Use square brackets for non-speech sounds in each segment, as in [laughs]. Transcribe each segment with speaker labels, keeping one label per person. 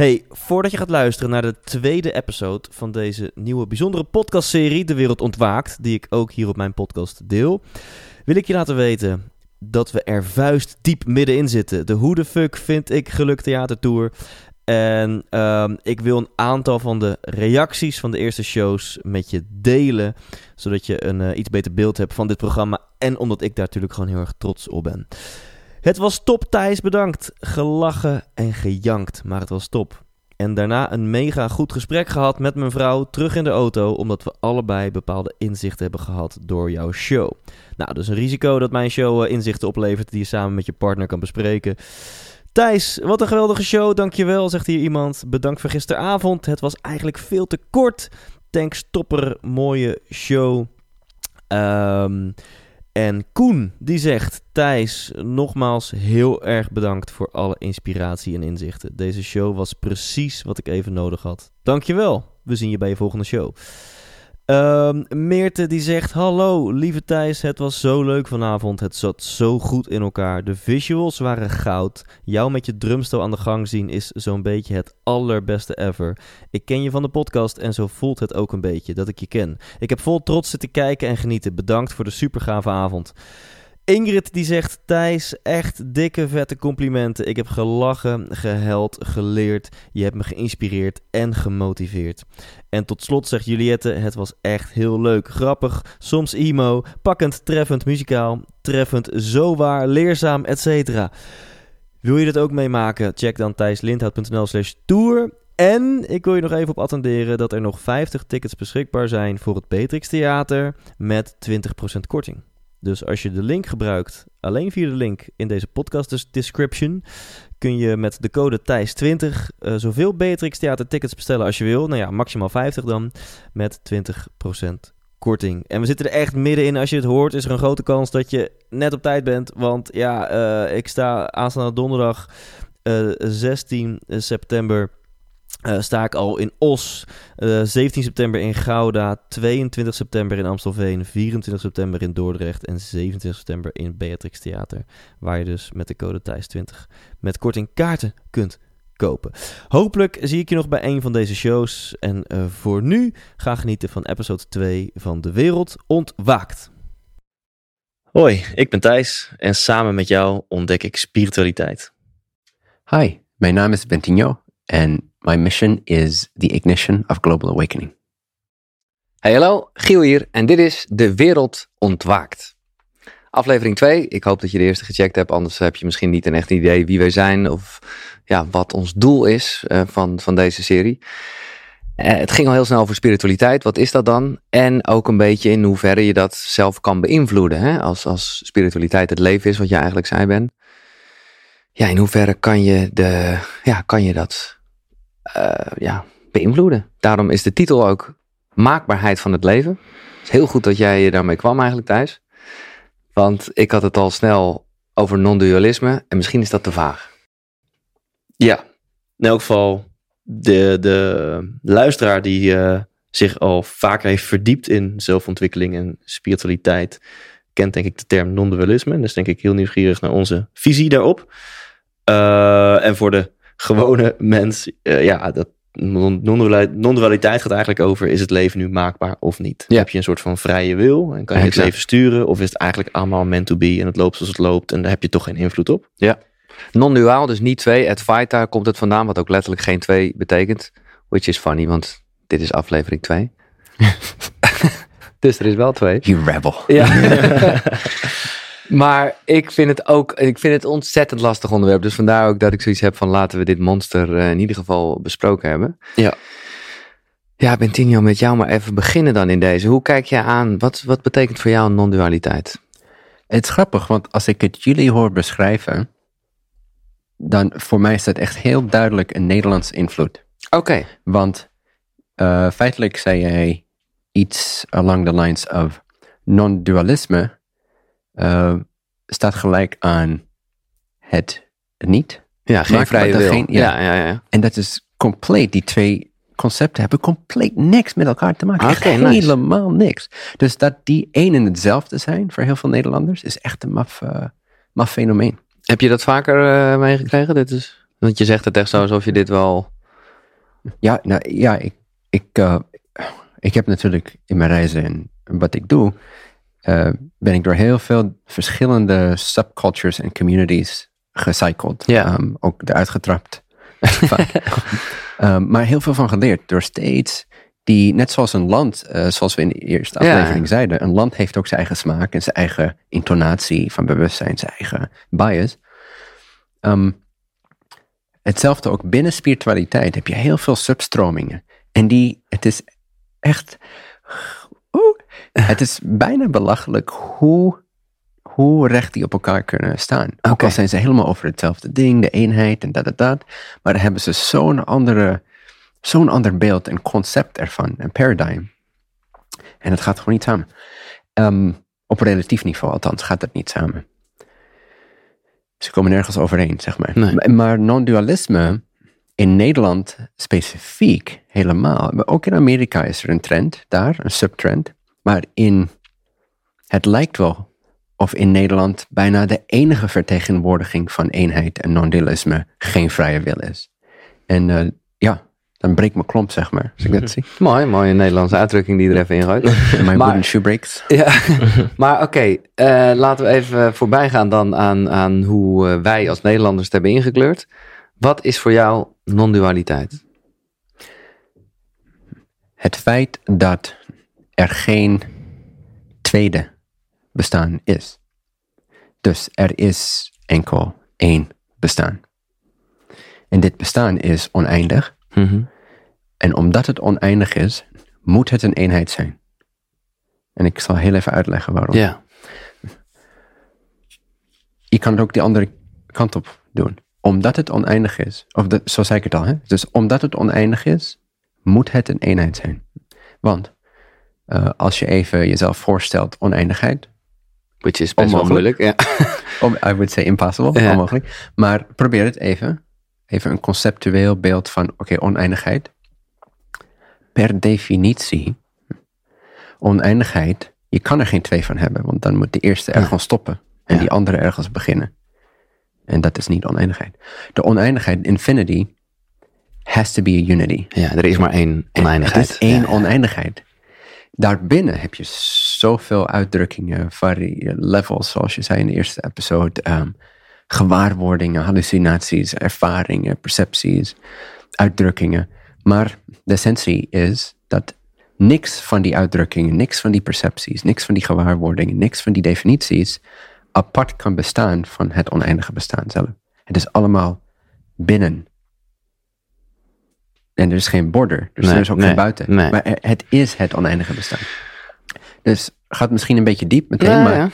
Speaker 1: Hey, voordat je gaat luisteren naar de tweede episode van deze nieuwe bijzondere podcastserie De Wereld Ontwaakt, die ik ook hier op mijn podcast deel, wil ik je laten weten dat we er vuist diep middenin zitten. De Hoe de Fuck vind ik Geluk Theatertour. En ehm, ik wil een aantal van de reacties van de eerste shows met je delen. Zodat je een eh, iets beter beeld hebt van dit programma. En omdat ik daar natuurlijk gewoon heel erg trots op ben. Het was top, Thijs, bedankt. Gelachen en gejankt, maar het was top. En daarna een mega goed gesprek gehad met mijn vrouw terug in de auto, omdat we allebei bepaalde inzichten hebben gehad door jouw show. Nou, dus een risico dat mijn show eh, inzichten oplevert die je samen met je partner kan bespreken. Thijs, wat een geweldige show, dankjewel, zegt hier iemand. Bedankt voor gisteravond, het was eigenlijk veel te kort. Thanks, topper, mooie show. Ehm... En Koen die zegt: Thijs, nogmaals heel erg bedankt voor alle inspiratie en inzichten. Deze show was precies wat ik even nodig had. Dankjewel. We zien je bij je volgende show. Um, Meerte die zegt: Hallo, lieve Thijs, het was zo leuk vanavond. Het zat zo goed in elkaar. De visuals waren goud. Jou met je drumstel aan de gang zien is zo'n beetje het allerbeste ever. Ik ken je van de podcast en zo voelt het ook een beetje dat ik je ken. Ik heb vol trots zitten kijken en genieten. Bedankt voor de supergave avond. Ingrid die zegt: Thijs, echt dikke vette complimenten. Ik heb gelachen, geheld, geleerd. Je hebt me geïnspireerd en gemotiveerd. En tot slot zegt Juliette: Het was echt heel leuk, grappig, soms emo, pakkend, treffend, muzikaal, treffend, zo waar, leerzaam, etc. Wil je dit ook meemaken? Check dan thijslindhout.nl/slash tour. En ik wil je nog even op attenderen dat er nog 50 tickets beschikbaar zijn voor het Beatrix Theater met 20% korting. Dus als je de link gebruikt, alleen via de link in deze podcast description, kun je met de code Thijs20 uh, zoveel Beatrix Theater tickets bestellen als je wil. Nou ja, maximaal 50 dan, met 20% korting. En we zitten er echt middenin. Als je het hoort, is er een grote kans dat je net op tijd bent. Want ja, uh, ik sta aanstaande donderdag uh, 16 september uh, sta ik al in Os, uh, 17 september in Gouda, 22 september in Amstelveen, 24 september in Dordrecht en 27 september in Beatrix Theater. Waar je dus met de code Thijs20 met korting kaarten kunt kopen. Hopelijk zie ik je nog bij een van deze shows. En uh, voor nu ga genieten van episode 2 van De Wereld Ontwaakt. Hoi, ik ben Thijs en samen met jou ontdek ik spiritualiteit.
Speaker 2: Hi, mijn naam is Bentinho en My mission is the ignition of global awakening.
Speaker 3: Hey hallo, Giel hier en dit is De Wereld Ontwaakt. Aflevering 2. Ik hoop dat je de eerste gecheckt hebt, anders heb je misschien niet een echt idee wie wij zijn of ja, wat ons doel is uh, van, van deze serie. Uh, het ging al heel snel over spiritualiteit. Wat is dat dan? En ook een beetje in hoeverre je dat zelf kan beïnvloeden. Hè? Als, als spiritualiteit het leven is wat je eigenlijk zij bent. Ja, in hoeverre kan je, de, ja, kan je dat uh, ja, beïnvloeden. Daarom is de titel ook Maakbaarheid van het leven. Het is heel goed dat jij daarmee kwam eigenlijk thuis. Want ik had het al snel over non-dualisme en misschien is dat te vaag.
Speaker 1: Ja, in elk geval de, de luisteraar die uh, zich al vaker heeft verdiept in zelfontwikkeling en spiritualiteit, kent denk ik de term non-dualisme. En dus denk ik heel nieuwsgierig naar onze visie daarop. Uh, en voor de gewone mens, uh, ja, dat non-dualiteit gaat eigenlijk over: is het leven nu maakbaar of niet? Ja. Heb je een soort van vrije wil en kan je het leven sturen? Of is het eigenlijk allemaal meant to be en het loopt zoals het loopt en daar heb je toch geen invloed op?
Speaker 3: Ja. Non-duaal, dus niet twee. Advaita komt het vandaan, wat ook letterlijk geen twee betekent. Which is funny, want dit is aflevering 2. [laughs] [laughs] dus er is wel twee.
Speaker 2: You rebel.
Speaker 3: Ja. [laughs] Maar ik vind het ook, ik vind het ontzettend lastig onderwerp. Dus vandaar ook dat ik zoiets heb van laten we dit monster uh, in ieder geval besproken hebben.
Speaker 1: Ja.
Speaker 3: Ja, Bentinho, met jou maar even beginnen dan in deze. Hoe kijk jij aan? Wat, wat betekent voor jou non-dualiteit?
Speaker 2: Het is grappig, want als ik het jullie hoor beschrijven, dan voor mij is dat echt heel duidelijk een Nederlands invloed.
Speaker 3: Oké. Okay.
Speaker 2: Want uh, feitelijk zei jij iets along the lines of non-dualisme uh, staat gelijk aan het niet.
Speaker 3: Ja, geen vrije wil. Geen,
Speaker 2: ja. Ja, ja, ja. En dat is compleet, die twee concepten hebben compleet niks met elkaar te maken. Okay, helemaal niks. Dus dat die één en hetzelfde zijn voor heel veel Nederlanders is echt een maf, uh, maf fenomeen.
Speaker 3: Heb je dat vaker uh, meegekregen? Dit is, want je zegt het echt zo alsof je dit wel
Speaker 2: Ja, nou, ja ik, ik, uh, ik heb natuurlijk in mijn reizen en wat ik doe, uh, ben ik door heel veel verschillende subcultures en communities gecycled.
Speaker 3: Ja.
Speaker 2: Um, ook eruit getrapt. um, [laughs] maar heel veel van geleerd door steeds die, net zoals een land, uh, zoals we in de eerste aflevering ja. zeiden, een land heeft ook zijn eigen smaak en zijn eigen intonatie van bewustzijn, zijn eigen bias. Um, hetzelfde ook binnen spiritualiteit heb je heel veel substromingen. En die, het is echt, oeh, het is bijna belachelijk hoe, hoe recht die op elkaar kunnen staan. Okay. Ook al zijn ze helemaal over hetzelfde ding, de eenheid en dat, dat, dat. Maar dan hebben ze zo'n andere zo'n ander beeld en concept ervan, een paradigm. En het gaat gewoon niet samen. Um, op relatief niveau althans gaat het niet samen. Ze komen nergens overeen, zeg maar.
Speaker 3: Nee.
Speaker 2: Maar non-dualisme in Nederland specifiek helemaal. Maar ook in Amerika is er een trend daar, een subtrend. Maar in, het lijkt wel of in Nederland bijna de enige vertegenwoordiging van eenheid en non-dualisme geen vrije wil is. En uh, ja, dan breekt mijn klomp, zeg maar, als ik dat [laughs] zie.
Speaker 3: Mooi, mooie Nederlandse uitdrukking die er even ingooit. [laughs]
Speaker 2: Mijn wooden shoe breaks. [laughs]
Speaker 3: Ja, maar oké, okay, uh, laten we even voorbij gaan dan aan, aan hoe uh, wij als Nederlanders het hebben ingekleurd. Wat is voor jou non-dualiteit?
Speaker 2: Het feit dat er geen tweede bestaan is. Dus er is enkel één bestaan. En dit bestaan is oneindig.
Speaker 3: Mm -hmm.
Speaker 2: En omdat het oneindig is, moet het een eenheid zijn. En ik zal heel even uitleggen waarom.
Speaker 3: Ja.
Speaker 2: Je kan het ook die andere kant op doen. Omdat het oneindig is, of de, zo zei ik het al, hè? dus omdat het oneindig is, moet het een eenheid zijn. Want uh, als je even jezelf voorstelt oneindigheid.
Speaker 3: Which is best wel moeilijk, ja. [laughs]
Speaker 2: I would say impossible,
Speaker 3: Ja.
Speaker 2: onmogelijk. Maar probeer het even. Even een conceptueel beeld van, oké, okay, oneindigheid. Per definitie, oneindigheid, je kan er geen twee van hebben, want dan moet de eerste ergens stoppen en
Speaker 3: Ja.
Speaker 2: die andere ergens beginnen. En dat is niet oneindigheid. De oneindigheid, infinity, has to be a unity.
Speaker 3: Ja, er is maar één oneindigheid.
Speaker 2: Het is één
Speaker 3: Ja.
Speaker 2: oneindigheid. Daarbinnen heb je zoveel uitdrukkingen, vari- levels, zoals je zei in de eerste episode. ehm, gewaarwordingen, hallucinaties, ervaringen, percepties, uitdrukkingen. Maar de essentie is dat niks van die uitdrukkingen, niks van die percepties, niks van die gewaarwordingen, niks van die definities apart kan bestaan van het oneindige bestaan zelf. Het is allemaal binnen. En er is geen border, dus
Speaker 3: Nee,
Speaker 2: er is ook
Speaker 3: nee,
Speaker 2: geen buiten.
Speaker 3: nee.
Speaker 2: Maar het is het oneindige bestaan. Dus gaat misschien een beetje diep meteen,
Speaker 3: Ja,
Speaker 2: maar,
Speaker 3: ja.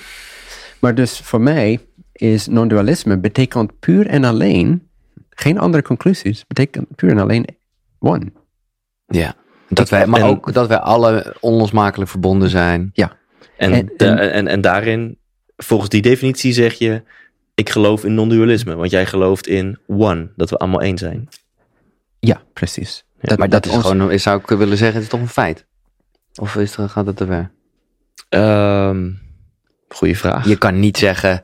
Speaker 2: maar dus voor mij is non-dualisme betekent puur en alleen, geen andere conclusies, betekent puur en alleen one.
Speaker 3: Ja. Dat wij, maar ook dat wij alle onlosmakelijk verbonden zijn.
Speaker 1: En,
Speaker 2: En-
Speaker 1: da-
Speaker 2: en-
Speaker 1: en, en, daarin, volgens die definitie zeg je, ik geloof in non-dualisme. Want jij gelooft in one, dat we allemaal één zijn.
Speaker 2: Ja, precies.
Speaker 3: Dat, maar dat, is
Speaker 2: ons-
Speaker 3: gewoon, zou ik willen zeggen, het is toch een feit? Of is het, gaat het te ver?
Speaker 1: Ehm goeie vraag.
Speaker 3: Je kan niet zeggen,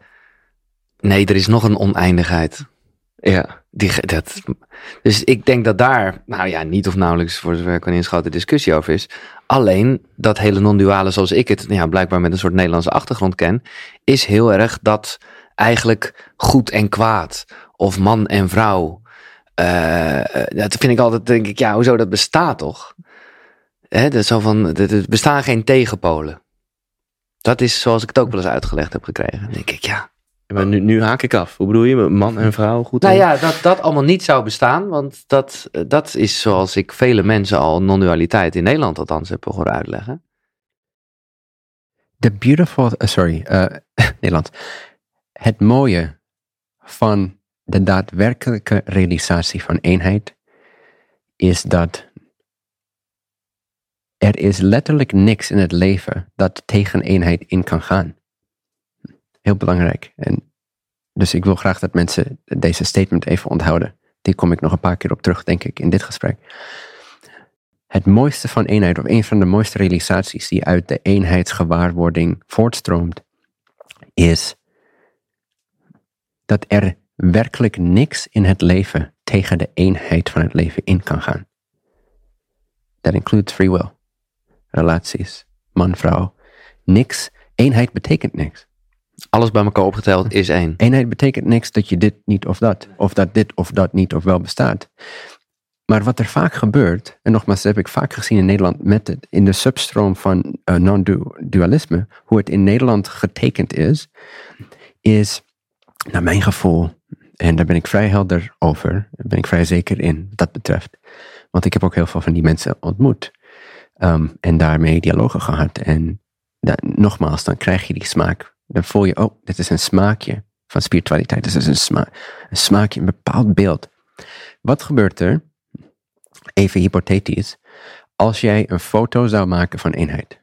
Speaker 3: nee, er is nog een oneindigheid.
Speaker 1: Ja.
Speaker 3: Die, dat, dus ik denk dat daar, nou ja, niet of nauwelijks voor zover ik kan inschatten, discussie over is. Alleen dat hele non-duale zoals ik het ja, blijkbaar met een soort Nederlandse achtergrond ken, is heel erg dat eigenlijk goed en kwaad of man en vrouw. eh, dat vind ik altijd, denk ik, ja, hoezo dat bestaat toch? Hè, dat zo van, er bestaan geen tegenpolen. Dat is zoals ik het ook wel eens uitgelegd heb gekregen. Denk ik, ja,
Speaker 1: Maar nu, nu haak ik af. Hoe bedoel je? Man en vrouw? Goed
Speaker 3: nou
Speaker 1: en-
Speaker 3: ja, dat dat allemaal niet zou bestaan, want dat, eh, dat is zoals ik vele mensen al non-dualiteit in Nederland althans heb horen uitleggen.
Speaker 2: The beautiful, uh, sorry, uh, [laughs] Nederland. Het mooie van de daadwerkelijke realisatie van eenheid is dat er is letterlijk niks in het leven dat tegen eenheid in kan gaan. Heel belangrijk. En dus ik wil graag dat mensen deze statement even onthouden. Die kom ik nog een paar keer op terug, denk ik, in dit gesprek. Het mooiste van eenheid, of een van de mooiste realisaties die uit de eenheidsgewaarwording voortstroomt, is dat er werkelijk niks in het leven tegen de eenheid van het leven in kan gaan. that includes free will. Relaties, man, vrouw. Niks. Eenheid betekent niks.
Speaker 3: Alles bij elkaar opgeteld is één.
Speaker 2: Eenheid betekent niks dat je dit niet of dat, of dat dit of dat niet of wel bestaat. Maar wat er vaak gebeurt, en nogmaals, dat heb ik vaak gezien in Nederland met het, in de substroom van uh, non-dualisme, hoe het in Nederland getekend is, is naar mijn gevoel, en daar ben ik vrij helder over, ben ik vrij zeker in wat dat betreft. Want ik heb ook heel veel van die mensen ontmoet um, en daarmee dialogen gehad. En nogmaals, dan krijg je die smaak. Dan voel je, oh, dit is een smaakje van spiritualiteit. Dit is een, sma een smaakje, een bepaald beeld. Wat gebeurt er? even hypothetisch, als jij een foto zou maken van eenheid.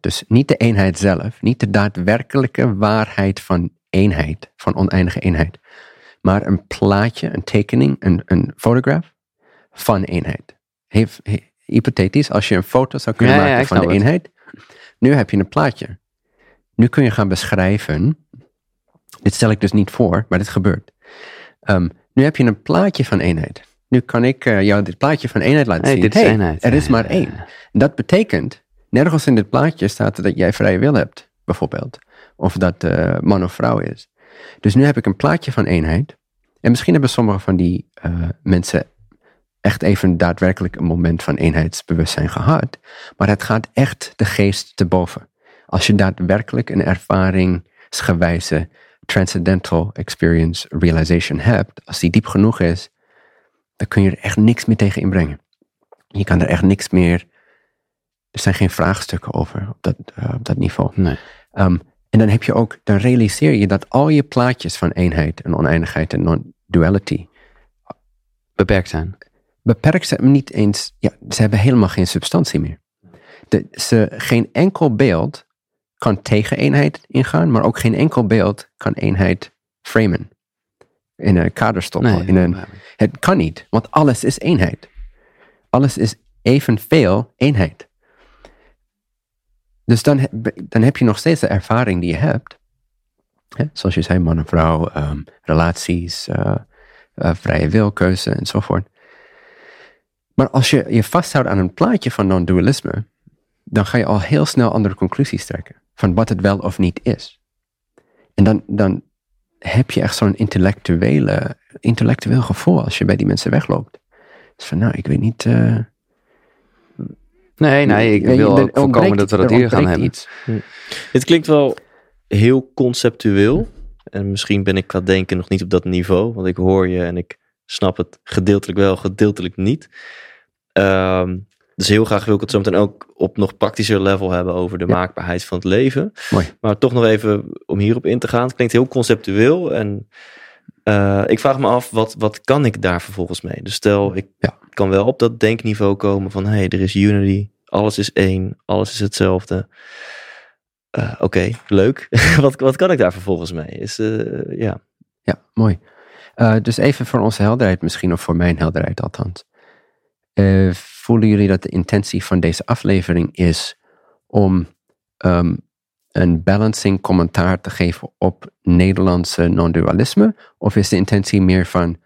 Speaker 2: Dus niet de eenheid zelf, niet de daadwerkelijke waarheid van eenheid, van oneindige eenheid, maar een plaatje, een tekening, een, een fotograaf van eenheid. Heeft, hypothetisch, als je een foto zou kunnen maken van de eenheid, nu heb je een plaatje. Nu kun je gaan beschrijven, dit stel ik dus niet voor, maar dit gebeurt. Um, nu heb je een plaatje van eenheid. Nu kan ik uh, jou dit plaatje van eenheid laten zien.
Speaker 3: Dit is eenheid.
Speaker 2: Er is maar één. Dat betekent, nergens in dit plaatje staat dat jij vrije wil hebt, bijvoorbeeld. Of dat uh, man of vrouw is. Dus nu heb ik een plaatje van eenheid. En misschien hebben sommige van die uh, mensen echt even daadwerkelijk een moment van eenheidsbewustzijn gehad. Maar het gaat echt de geest te boven. Als je daadwerkelijk een ervaringsgewijze transcendental experience realization hebt, als die diep genoeg is, dan kun je er echt niks meer tegen inbrengen. Je kan er echt niks meer. Er zijn geen vraagstukken over op dat, uh, op dat niveau.
Speaker 3: Nee.
Speaker 2: Um, en dan heb je ook, dan realiseer je dat al je plaatjes van eenheid en oneindigheid en non-duality
Speaker 3: beperkt zijn.
Speaker 2: Beperkt zijn niet eens, ja, ze hebben helemaal geen substantie meer. De, ze, geen enkel beeld kan tegen eenheid ingaan, maar ook geen enkel beeld kan eenheid framen in een kader stoppen. in een, het kan niet, want alles is eenheid. Alles is evenveel eenheid. Dus dan, dan heb je nog steeds de ervaring die je hebt. Hè? Zoals je zei, man en vrouw, um, relaties, uh, uh, vrije wilkeuze enzovoort. Maar als je je vasthoudt aan een plaatje van non-dualisme, dan ga je al heel snel andere conclusies trekken van wat het wel of niet is. En dan, dan heb je echt zo'n intellectuele, intellectueel gevoel als je bij die mensen wegloopt. Dus van, nou, ik weet niet. Uh,
Speaker 3: nee, nee, ik wil voorkomen dat we dat hier gaan hebben. Iets.
Speaker 1: Hm. Het klinkt wel heel conceptueel. En misschien ben ik qua denken nog niet op dat niveau. Want ik hoor je en ik snap het gedeeltelijk wel, gedeeltelijk niet. Um, dus heel graag wil ik het zo meteen ook op nog praktischer level hebben over de maakbaarheid van het leven.
Speaker 2: Mooi.
Speaker 1: Maar toch nog even om hierop in te gaan. Het klinkt heel conceptueel en uh, ik vraag me af, wat, wat kan ik daar vervolgens mee? Dus stel, ik
Speaker 2: ja.
Speaker 1: kan wel op dat denkniveau komen van, hé, hey, er is unity, alles is één, alles is hetzelfde. Uh, Oké, okay, leuk. [laughs] wat, wat kan ik daar vervolgens mee? Is, uh, ja.
Speaker 2: ja, mooi. dus even voor onze helderheid misschien, of voor mijn helderheid althans voelen jullie dat de intentie van deze aflevering is om um, een balancing commentaar te geven op Nederlandse non-dualisme? Of is de intentie meer van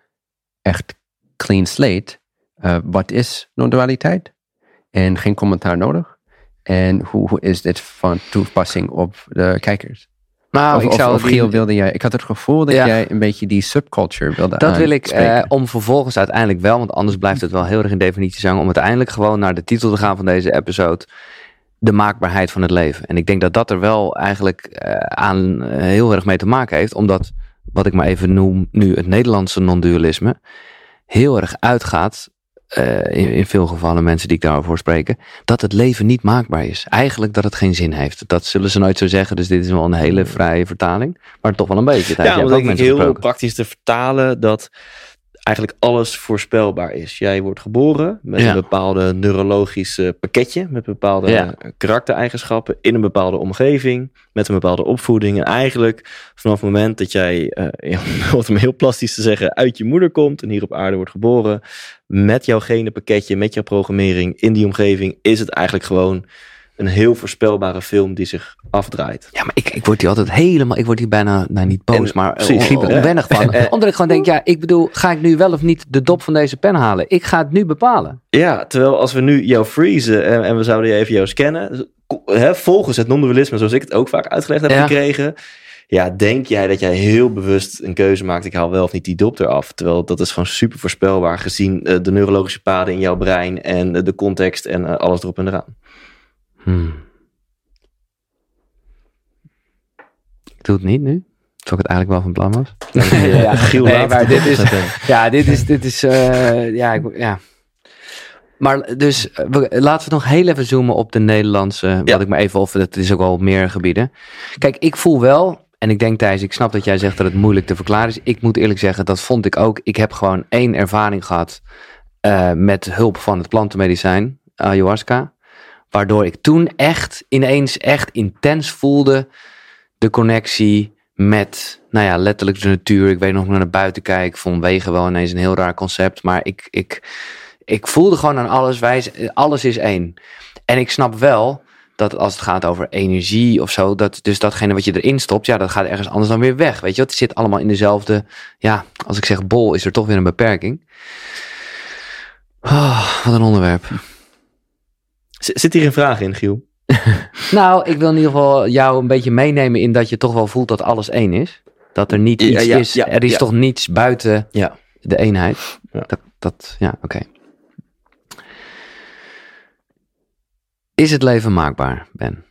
Speaker 2: echt clean slate? Uh, wat is non-dualiteit? En geen commentaar nodig? En hoe, hoe is dit van toepassing op de kijkers?
Speaker 3: Nou,
Speaker 2: of,
Speaker 3: ik zou
Speaker 2: of, Giel, wilde jij, ik had het gevoel dat jij een beetje die subculture wilde
Speaker 3: Dat wil ik, eh, om vervolgens uiteindelijk wel, want anders blijft het wel heel erg in definitie zang, om uiteindelijk gewoon naar de titel te gaan van deze episode, de maakbaarheid van het leven. En ik denk dat dat er wel eigenlijk uh, aan uh, heel erg mee te maken heeft, omdat, wat ik maar even noem nu het Nederlandse non-dualisme, heel erg uitgaat uh, in, in, veel gevallen mensen die ik daarover spreken, dat het leven niet maakbaar is. Eigenlijk dat het geen zin heeft. Dat zullen ze nooit zo zeggen, dus dit is wel een hele vrije vertaling. Maar toch wel een beetje.
Speaker 1: ja, om denk ik heel praktisch te vertalen dat eigenlijk alles voorspelbaar is. Jij wordt geboren met een bepaalde neurologische pakketje, met bepaalde ja. karaktereigenschappen in een bepaalde omgeving, met een bepaalde opvoeding. En eigenlijk vanaf het moment dat jij, [laughs] uh, om heel plastisch te zeggen, uit je moeder komt en hier op aarde wordt geboren, met jouw pakketje, met jouw programmering in die omgeving, is het eigenlijk gewoon een heel voorspelbare film die zich afdraait.
Speaker 3: Ja, maar ik, ik word hier altijd helemaal, ik word hier bijna, nou niet boos,
Speaker 1: En-
Speaker 3: maar
Speaker 1: precies.
Speaker 3: on- on- onwennig van. Omdat ik gewoon denk, ja, ik bedoel, ga ik nu wel of niet de dop van deze pen halen? Ik ga het nu bepalen.
Speaker 1: Ja, terwijl als we nu jou freezen en, en we zouden even jou scannen, hè, volgens het non-dualisme, zoals ik het ook vaak uitgelegd heb
Speaker 3: Ja.
Speaker 1: gekregen, ja, denk jij dat jij heel bewust een keuze maakt, ik haal wel of niet die dop eraf. Terwijl dat is gewoon super voorspelbaar gezien eh, de neurologische paden in jouw brein en eh, de context en eh, alles erop en eraan.
Speaker 3: Hmm. Ik doe het niet nu. Ik het eigenlijk wel van plan was. [laughs]
Speaker 1: Ja, Giel
Speaker 3: nee, maar dit is,
Speaker 1: zetten.
Speaker 3: ja, dit is, dit is, eh, ja, ik, ja. Maar dus, eh, we- laten we nog heel even zoomen op de Nederlandse,
Speaker 1: Ja.
Speaker 3: wat ik maar even, of het is ook op meer gebieden. Kijk, ik voel wel, en ik denk Thijs, ik snap dat jij zegt dat het moeilijk te verklaren is. Ik moet eerlijk zeggen, dat vond ik ook. Ik heb gewoon één ervaring gehad eh, met hulp van het plantenmedicijn, ayahuasca. Waardoor ik toen echt ineens echt intens voelde de connectie met, nou ja, letterlijk de natuur. Ik weet nog naar buiten kijken. Vond wegen wel ineens een heel raar concept. Maar ik, ik, ik voelde gewoon aan alles, wij, alles is één. En ik snap wel dat als het gaat over energie of zo, dat dus datgene wat je erin stopt, ja, dat gaat ergens anders dan weer weg. Weet je, het zit allemaal in dezelfde, ja, als ik zeg bol, is er toch weer een beperking. Oh, wat een onderwerp.
Speaker 1: Zit hier een vraag in, Giel? [laughs]
Speaker 3: Nou, ik wil in ieder geval jou een beetje meenemen in dat je toch wel voelt dat alles één is. Dat er niet
Speaker 1: Ja,
Speaker 3: iets
Speaker 1: ja,
Speaker 3: is.
Speaker 1: ja,
Speaker 3: er is
Speaker 1: ja.
Speaker 3: toch niets buiten
Speaker 1: Ja.
Speaker 3: de eenheid.
Speaker 1: Ja.
Speaker 3: Dat, dat, ja, oké. Is het leven maakbaar, Ben?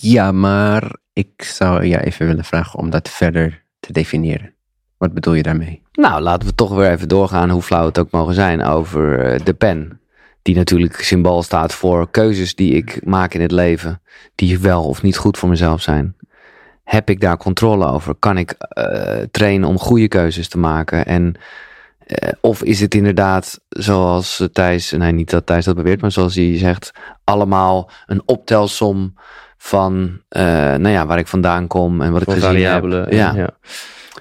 Speaker 2: Ja, maar ik zou je even willen vragen om dat verder te definiëren. Wat bedoel je daarmee?
Speaker 3: Nou, laten we toch weer even doorgaan, hoe flauw het ook mogen zijn, over eh, de pen. Die natuurlijk symbool staat voor keuzes die ik maak in het leven, die wel of niet goed voor mezelf zijn. Heb ik daar controle over? Kan ik eh, trainen om goede keuzes te maken? En, eh, of is het inderdaad, zoals Thijs, nee niet dat Thijs dat beweert, maar zoals hij zegt, allemaal een optelsom van, eh, nou ja, waar ik vandaan kom en wat ik gezien
Speaker 1: variabelen.
Speaker 3: heb. Ja, ja.
Speaker 1: ja.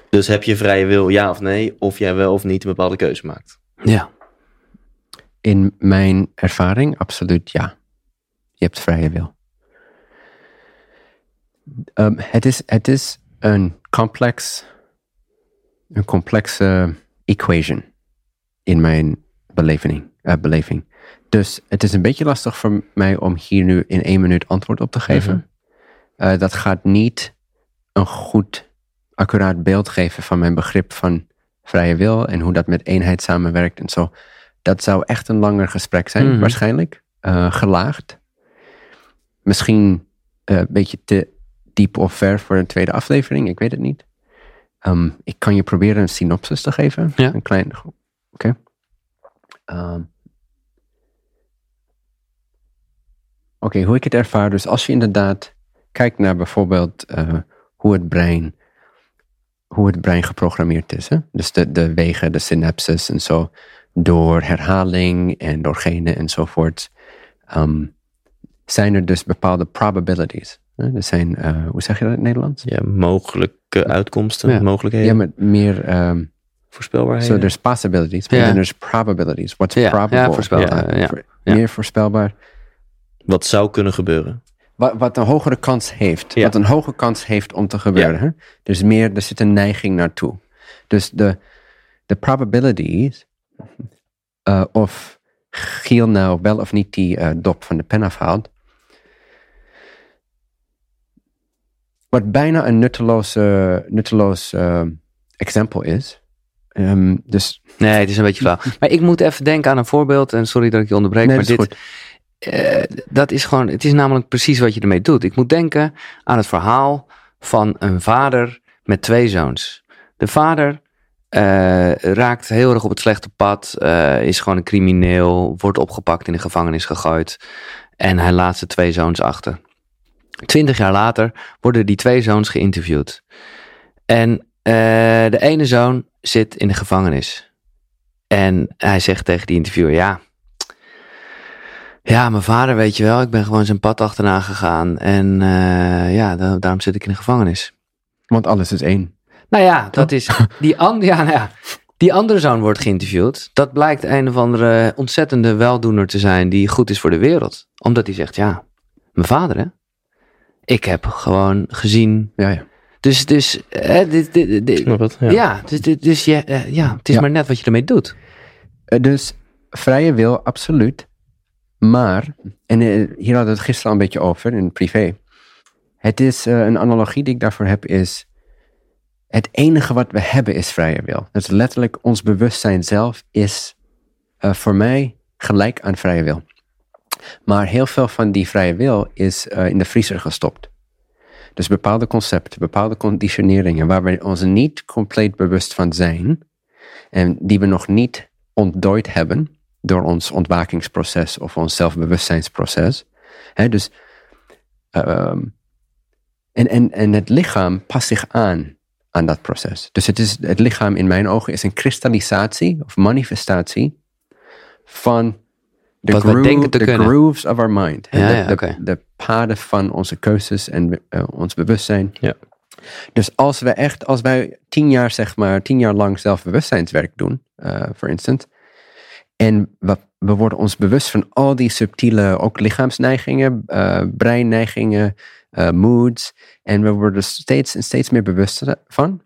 Speaker 1: Dus heb je vrije wil, ja of nee? Of jij wel of niet een bepaalde keuze maakt?
Speaker 3: ja.
Speaker 2: In mijn ervaring, absoluut ja. Je hebt vrije wil. Ehm, het, is, het is een complex, een complexe equation in mijn beleving, eh, beleving. Dus het is een beetje lastig voor mij om hier nu in één minuut antwoord op te geven. Eh, dat gaat niet een goed, accuraat beeld geven van mijn begrip van vrije wil en hoe dat met eenheid samenwerkt en zo. Dat zou echt een langer gesprek zijn,
Speaker 3: Mhm.
Speaker 2: waarschijnlijk. Eh, gelaagd. Misschien eh, een beetje te diep of ver voor een tweede aflevering, ik weet het niet. Ehm, ik kan je proberen een synopsis te geven.
Speaker 3: Ja.
Speaker 2: Een klein. Oké. Ehm. Oké, hoe ik het ervaar. Dus als je inderdaad kijkt naar bijvoorbeeld eh, hoe het brein hoe het brein geprogrammeerd is. Hè? Dus de, de wegen, de synapses en zo. Door herhaling en door genen enzovoort. ehm, zijn er dus bepaalde probabilities. Er zijn, eh, hoe zeg je dat in het Nederlands?
Speaker 1: Ja, mogelijke uitkomsten,
Speaker 3: Ja.
Speaker 1: mogelijkheden,
Speaker 2: Ja, met meer. ehm
Speaker 1: voorspelbaarheden.
Speaker 2: so there's possibilities,
Speaker 3: Ja.
Speaker 2: and then there's probabilities. What's
Speaker 3: Ja,
Speaker 2: probable?
Speaker 3: ja, voorspelbaar, ja.
Speaker 2: Meer voorspelbaar.
Speaker 1: Wat zou kunnen gebeuren.
Speaker 2: Wat, wat een hogere kans heeft. Wat een hoge kans heeft om te gebeuren. Hè? Dus meer, er zit een neiging naartoe. Dus de, de probabilities eh, of Giel nou wel of niet die eh, dop van de pen afhaalt. Wat bijna een nutteloze, nutteloos eh, exempel is. Ehm, dus
Speaker 3: Nee, het is een beetje flauw. [laughs] Maar ik moet even denken aan een voorbeeld. En sorry dat ik je onderbreek.
Speaker 2: Nee,
Speaker 3: maar dit, eh, dat is gewoon, het is namelijk precies wat je ermee doet. Ik moet denken aan het verhaal van een vader met twee zoons. De vader eh, raakt heel erg op het slechte pad, eh, is gewoon een crimineel, wordt opgepakt in de gevangenis gegooid. En hij laat zijn twee zoons achter. Twintig jaar later worden die twee zoons geïnterviewd. En eh, de ene zoon zit in de gevangenis. En hij zegt tegen die interviewer, ja, ja, mijn vader, weet je wel, ik ben gewoon zijn pad achterna gegaan. En ja, da- daarom zit ik in de gevangenis.
Speaker 2: want alles is één.
Speaker 3: Nou ja, dat is die andere, ja, nou ja, die andere zoon wordt geïnterviewd. Dat blijkt een of andere ontzettende weldoener te zijn die goed is voor de wereld. Omdat hij zegt, ja, mijn vader hè. Ik heb gewoon gezien.
Speaker 2: Ja, ja.
Speaker 3: Dus, dus, eh, dit, dit, dit-
Speaker 1: het?
Speaker 3: ja.
Speaker 1: Ja.
Speaker 3: dus, dus, dus je, eh, ja, het is
Speaker 2: Ja.
Speaker 3: maar net wat je ermee doet.
Speaker 2: Eh, Dus vrije wil, absoluut. Maar, en eh, hier hadden we het gisteren al een beetje over in privé. Het is een analogie die ik daarvoor heb is. Het enige wat we hebben is vrije wil. Is letterlijk ons bewustzijn zelf is eh, voor mij gelijk aan vrije wil. Maar heel veel van die vrije wil is eh, in de vriezer gestopt. Dus bepaalde concepten, bepaalde conditioneringen waar we ons niet compleet bewust van zijn. En die we nog niet ontdooid hebben door ons ontwakingsproces of ons zelfbewustzijnsproces. Dus, ehm, en, en, en het lichaam past zich aan aan dat proces. Dus het, is, het lichaam in mijn ogen is een kristallisatie of manifestatie van de,
Speaker 3: Wat we
Speaker 2: groove-
Speaker 3: denken te
Speaker 2: de
Speaker 3: kunnen.
Speaker 2: grooves of our mind.
Speaker 3: Ja,
Speaker 2: de,
Speaker 3: ja,
Speaker 2: de- paden van onze keuzes en eh, ons bewustzijn.
Speaker 1: Ja.
Speaker 2: Dus als we echt, als wij tien jaar, zeg maar, tien jaar lang zelfbewustzijnswerk doen, voor instance, en we, we worden ons bewust van al die subtiele, ook lichaamsneigingen, eh, breinneigingen, eh, moods, en we worden steeds en steeds meer bewust van.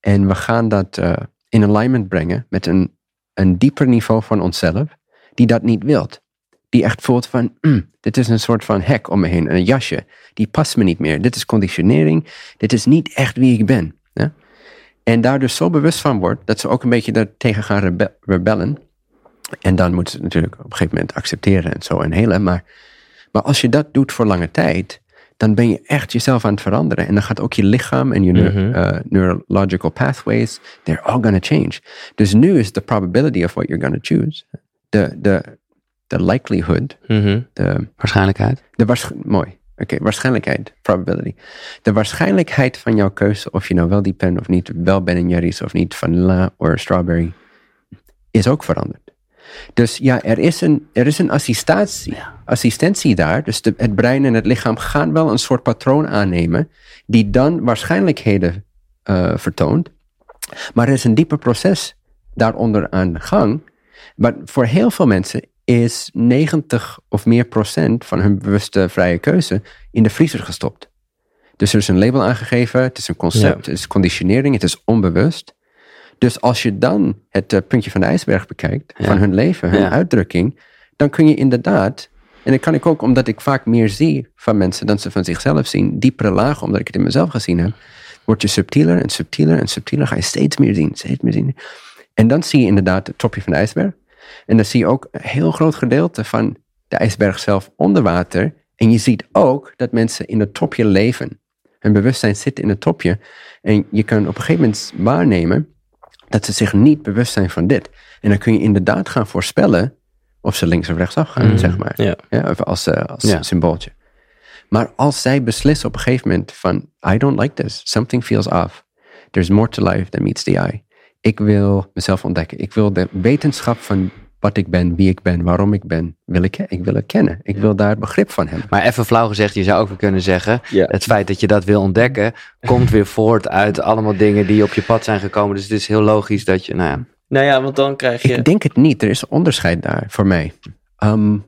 Speaker 2: En we gaan dat eh, in alignment brengen met een, een dieper niveau van onszelf, die dat niet wilt. Die echt voelt van, "Mm, dit is een soort van hek om me heen, een jasje. Die past me niet meer. Dit is conditionering. Dit is niet echt wie ik ben. Ja? En daar dus zo bewust van wordt, dat ze ook een beetje daartegen gaan rebe- rebellen. En dan moeten ze het natuurlijk op een gegeven moment accepteren en zo en helen. Maar, maar als je dat doet voor lange tijd, dan ben je echt jezelf aan het veranderen. En dan gaat ook je lichaam en je eh, neurological pathways, they're all gonna change. Dus nu is the probability of what you're gonna choose, de, de, de likelihood,
Speaker 1: Mhm.
Speaker 2: de,
Speaker 3: Waarschijnlijkheid.
Speaker 2: de waarsch- mooi. Oké, waarschijnlijkheid, probability. De waarschijnlijkheid van jouw keuze, of je nou wel die pen of niet, wel Ben Jerry's of niet, vanilla of strawberry, is ook veranderd. Dus ja, er is een, er is een assistatie, assistentie daar. Dus de, het brein en het lichaam gaan wel een soort patroon aannemen, die dan waarschijnlijkheden eh, vertoont. Maar er is een dieper proces daaronder aan de gang. Maar voor heel veel mensen is 90 of meer procent van hun bewuste vrije keuze in de vriezer gestopt. Dus er is een label aangegeven, het is een concept,
Speaker 1: Ja.
Speaker 2: het is conditionering, het is onbewust. Dus als je dan het eh, puntje van de ijsberg bekijkt,
Speaker 3: Ja.
Speaker 2: van hun leven, hun
Speaker 3: Ja.
Speaker 2: uitdrukking, dan kun je inderdaad, en dat kan ik ook omdat ik vaak meer zie van mensen dan ze van zichzelf zien, diepere lagen, omdat ik het in mezelf gezien heb, word je subtieler en subtieler en subtieler, ga je steeds meer zien, steeds meer zien. En dan zie je inderdaad het topje van de ijsberg. En dan zie je ook een heel groot gedeelte van de ijsberg zelf onder water. En je ziet ook dat mensen in het topje leven. Hun bewustzijn zit in het topje. En je kan op een gegeven moment waarnemen dat ze zich niet bewust zijn van dit. En dan kun je inderdaad gaan voorspellen of ze links of rechtsaf gaan,
Speaker 1: Mhm.
Speaker 2: zeg maar.
Speaker 1: Ja.
Speaker 2: Ja, of als, eh, als
Speaker 3: Ja.
Speaker 2: symbooltje. Maar als zij beslissen op een gegeven moment van, I don't like this, something feels off. There's more to life than meets the eye. Ik wil mezelf ontdekken. Ik wil de wetenschap van wat ik ben, wie ik ben, waarom ik ben, wil ik, ik wil het kennen. Ik wil daar begrip van hebben.
Speaker 3: Maar even flauw gezegd, je zou ook weer kunnen zeggen,
Speaker 1: Ja.
Speaker 3: het feit dat je dat wil ontdekken, komt weer voort uit allemaal dingen die op je pad zijn gekomen. Dus het is heel logisch dat je, nou ja,
Speaker 1: Nou ja, want dan krijg je...
Speaker 2: Ik denk het niet. Er is een onderscheid daar voor mij. Ehm,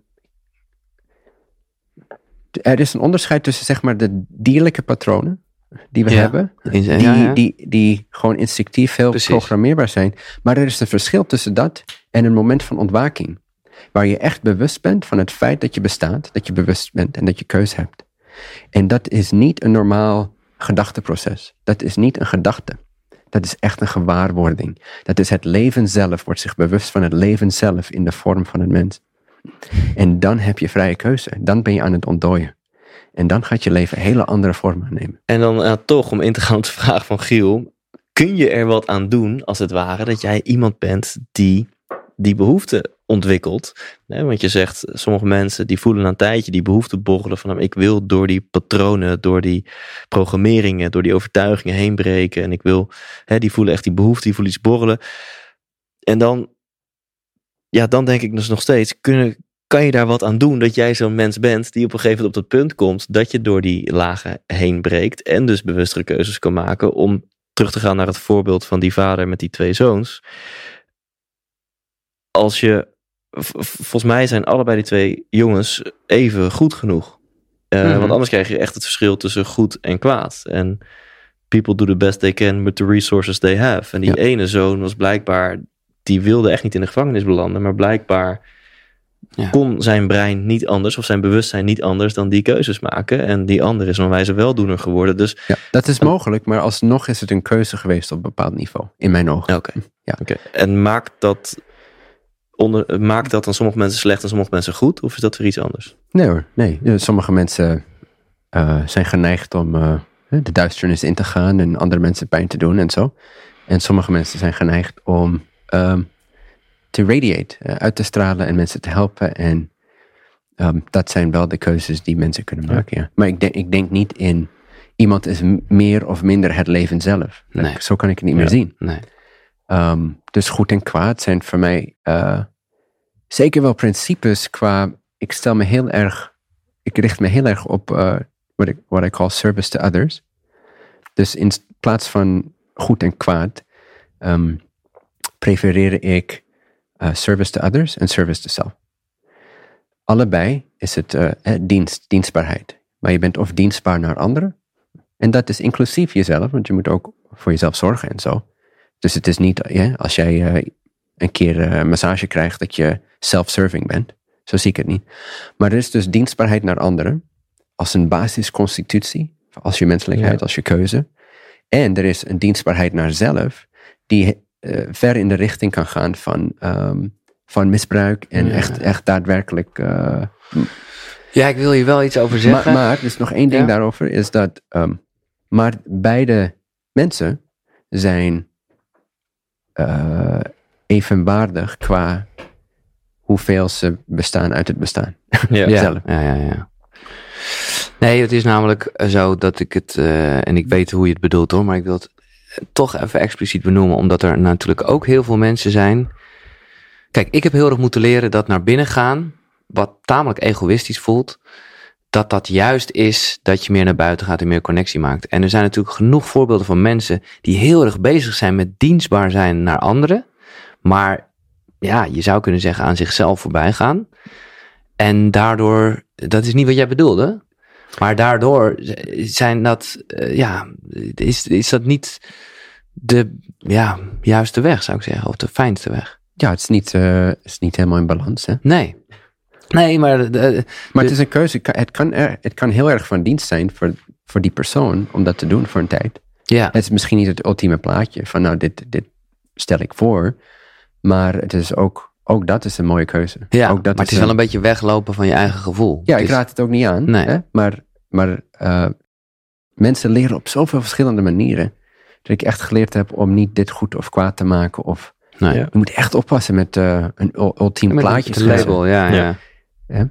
Speaker 2: er is een onderscheid tussen zeg maar de dierlijke patronen die we
Speaker 3: Ja.
Speaker 2: hebben. Die,
Speaker 3: ja.
Speaker 2: Die, die gewoon instinctief heel
Speaker 3: Precies.
Speaker 2: programmeerbaar zijn. Maar er is een verschil tussen dat en een moment van ontwaking. Waar je echt bewust bent van het feit dat je bestaat, dat je bewust bent en dat je keus hebt. En dat is niet een normaal gedachteproces. Dat is niet een gedachte. Dat is echt een gewaarwording. Dat is het leven zelf, wordt zich bewust van het leven zelf in de vorm van een mens. En dan heb je vrije keuze. Dan ben je aan het ontdooien. En dan gaat je leven hele andere vorm aannemen.
Speaker 1: En dan eh, toch, om in te gaan op de [laughs] vraag van Giel. Kun je er wat aan doen, als het ware, dat jij iemand bent die die behoefte ontwikkelt? Want je zegt, sommige mensen die voelen na een tijdje die behoefte borrelen van... ik wil door die patronen, door die programmeringen, door die overtuigingen heen breken. En ik wil, hè, die voelen echt die behoefte, die voelen iets borrelen. En dan, ja, dan denk ik dus nog steeds, kunnen, kan je daar wat aan doen dat jij zo'n mens bent die op een gegeven moment op dat punt komt dat je door die lagen heen breekt en dus bewustere keuzes kan maken om terug te gaan naar het voorbeeld van die vader met die twee zoons. Als je, volgens mij zijn allebei die twee jongens even goed genoeg. Eh,
Speaker 3: Mhm.
Speaker 1: Want anders krijg je echt het verschil tussen goed en kwaad. En people do the best they can with the resources they have. En die
Speaker 2: Ja.
Speaker 1: ene zoon was blijkbaar, die wilde echt niet in de gevangenis belanden, maar blijkbaar
Speaker 3: Ja.
Speaker 1: kon zijn brein niet anders of zijn bewustzijn niet anders dan die keuzes maken. En die andere is een wijze weldoener geworden. Dus
Speaker 2: Ja, dat is mogelijk, maar alsnog is het een keuze geweest op een bepaald niveau, in mijn ogen.
Speaker 1: Oké.
Speaker 2: Ja.
Speaker 1: Oké. En maakt dat, onder, maakt dat dan sommige mensen slecht en sommige mensen goed? Of is dat weer iets anders?
Speaker 2: Nee hoor, nee. Sommige mensen eh, zijn geneigd om eh, de duisternis in te gaan en andere mensen pijn te doen en zo. En sommige mensen zijn geneigd om ehm, te radiate, eh, uit te stralen en mensen te helpen. En ehm, dat zijn wel de keuzes die mensen kunnen maken, ja. Maar ik denk, ik denk niet in iemand is meer of minder het leven zelf.
Speaker 3: Nee.
Speaker 2: Zo kan ik het niet meer
Speaker 1: Ja.
Speaker 2: zien.
Speaker 3: Nee.
Speaker 2: Ehm, dus goed en kwaad zijn voor mij eh, zeker wel principes qua. Ik stel me heel erg. Ik richt me heel erg op eh, wat ik wat ik call service to others. Dus in plaats van goed en kwaad, ehm, prefereer ik eh, service to others en service to self. Allebei is het eh, dienst, dienstbaarheid. Maar je bent of dienstbaar naar anderen. En dat is inclusief jezelf, want je moet ook voor jezelf zorgen en zo. Dus het is niet, ja, als jij eh, een keer een massage krijgt, dat je self-serving bent. Zo zie ik het niet. Maar er is dus dienstbaarheid naar anderen als een basisconstitutie, als je menselijkheid,
Speaker 1: Ja.
Speaker 2: als je keuze. En er is een dienstbaarheid naar zelf, die eh, ver in de richting kan gaan van, ehm, van misbruik en
Speaker 3: Ja.
Speaker 2: echt, echt daadwerkelijk. eh,
Speaker 3: Ja, ik wil hier wel iets over zeggen.
Speaker 2: maar is nog één ding
Speaker 3: Ja.
Speaker 2: daarover, is dat, ehm, maar beide mensen zijn eh, evenwaardig qua hoeveel ze bestaan uit het bestaan.
Speaker 1: Ja.
Speaker 3: ja, [laughs]
Speaker 2: zelf.
Speaker 3: ja, ja, ja. Nee, het is namelijk zo dat ik het, en ik weet hoe je het bedoelt hoor, maar ik wil het toch even expliciet benoemen, omdat er natuurlijk ook heel veel mensen zijn. Kijk, ik heb heel erg moeten leren dat naar binnen gaan, wat tamelijk egoïstisch voelt, dat dat juist is dat je meer naar buiten gaat en meer connectie maakt. En er zijn natuurlijk genoeg voorbeelden van mensen die heel erg bezig zijn met dienstbaar zijn naar anderen, maar ja, je zou kunnen zeggen aan zichzelf voorbij gaan. En daardoor, dat is niet wat jij bedoelde, maar daardoor zijn dat, eh, ja, is, is dat niet de ja, juiste weg, zou ik zeggen, of de fijnste weg.
Speaker 2: Ja, het is niet, eh, het is niet helemaal in balans. Hè?
Speaker 3: Nee. Nee, maar eh,
Speaker 2: Maar
Speaker 3: De-
Speaker 2: het is een keuze. Het kan, er, het kan heel erg van dienst zijn voor, voor die persoon om dat te doen voor een tijd.
Speaker 3: ja,
Speaker 2: Het is misschien niet het ultieme plaatje van nou, dit, dit stel ik voor. Maar het is ook, ook dat is een mooie keuze.
Speaker 3: ja
Speaker 2: ook dat
Speaker 3: maar het is wel een beetje weglopen van je eigen gevoel.
Speaker 2: Ja,
Speaker 3: Het
Speaker 2: ik
Speaker 3: is-
Speaker 2: raad het ook niet aan.
Speaker 3: Nee.
Speaker 2: Hè? Maar, maar eh, mensen leren op zoveel verschillende manieren. Dat ik echt geleerd heb om niet dit goed of kwaad te maken. Of
Speaker 3: Nee.
Speaker 1: Ja.
Speaker 2: je moet echt oppassen met eh, een ul- ultiem
Speaker 3: Met
Speaker 2: plaatje. schetsen.
Speaker 3: label, ja, ja.
Speaker 1: Ja.
Speaker 3: ja.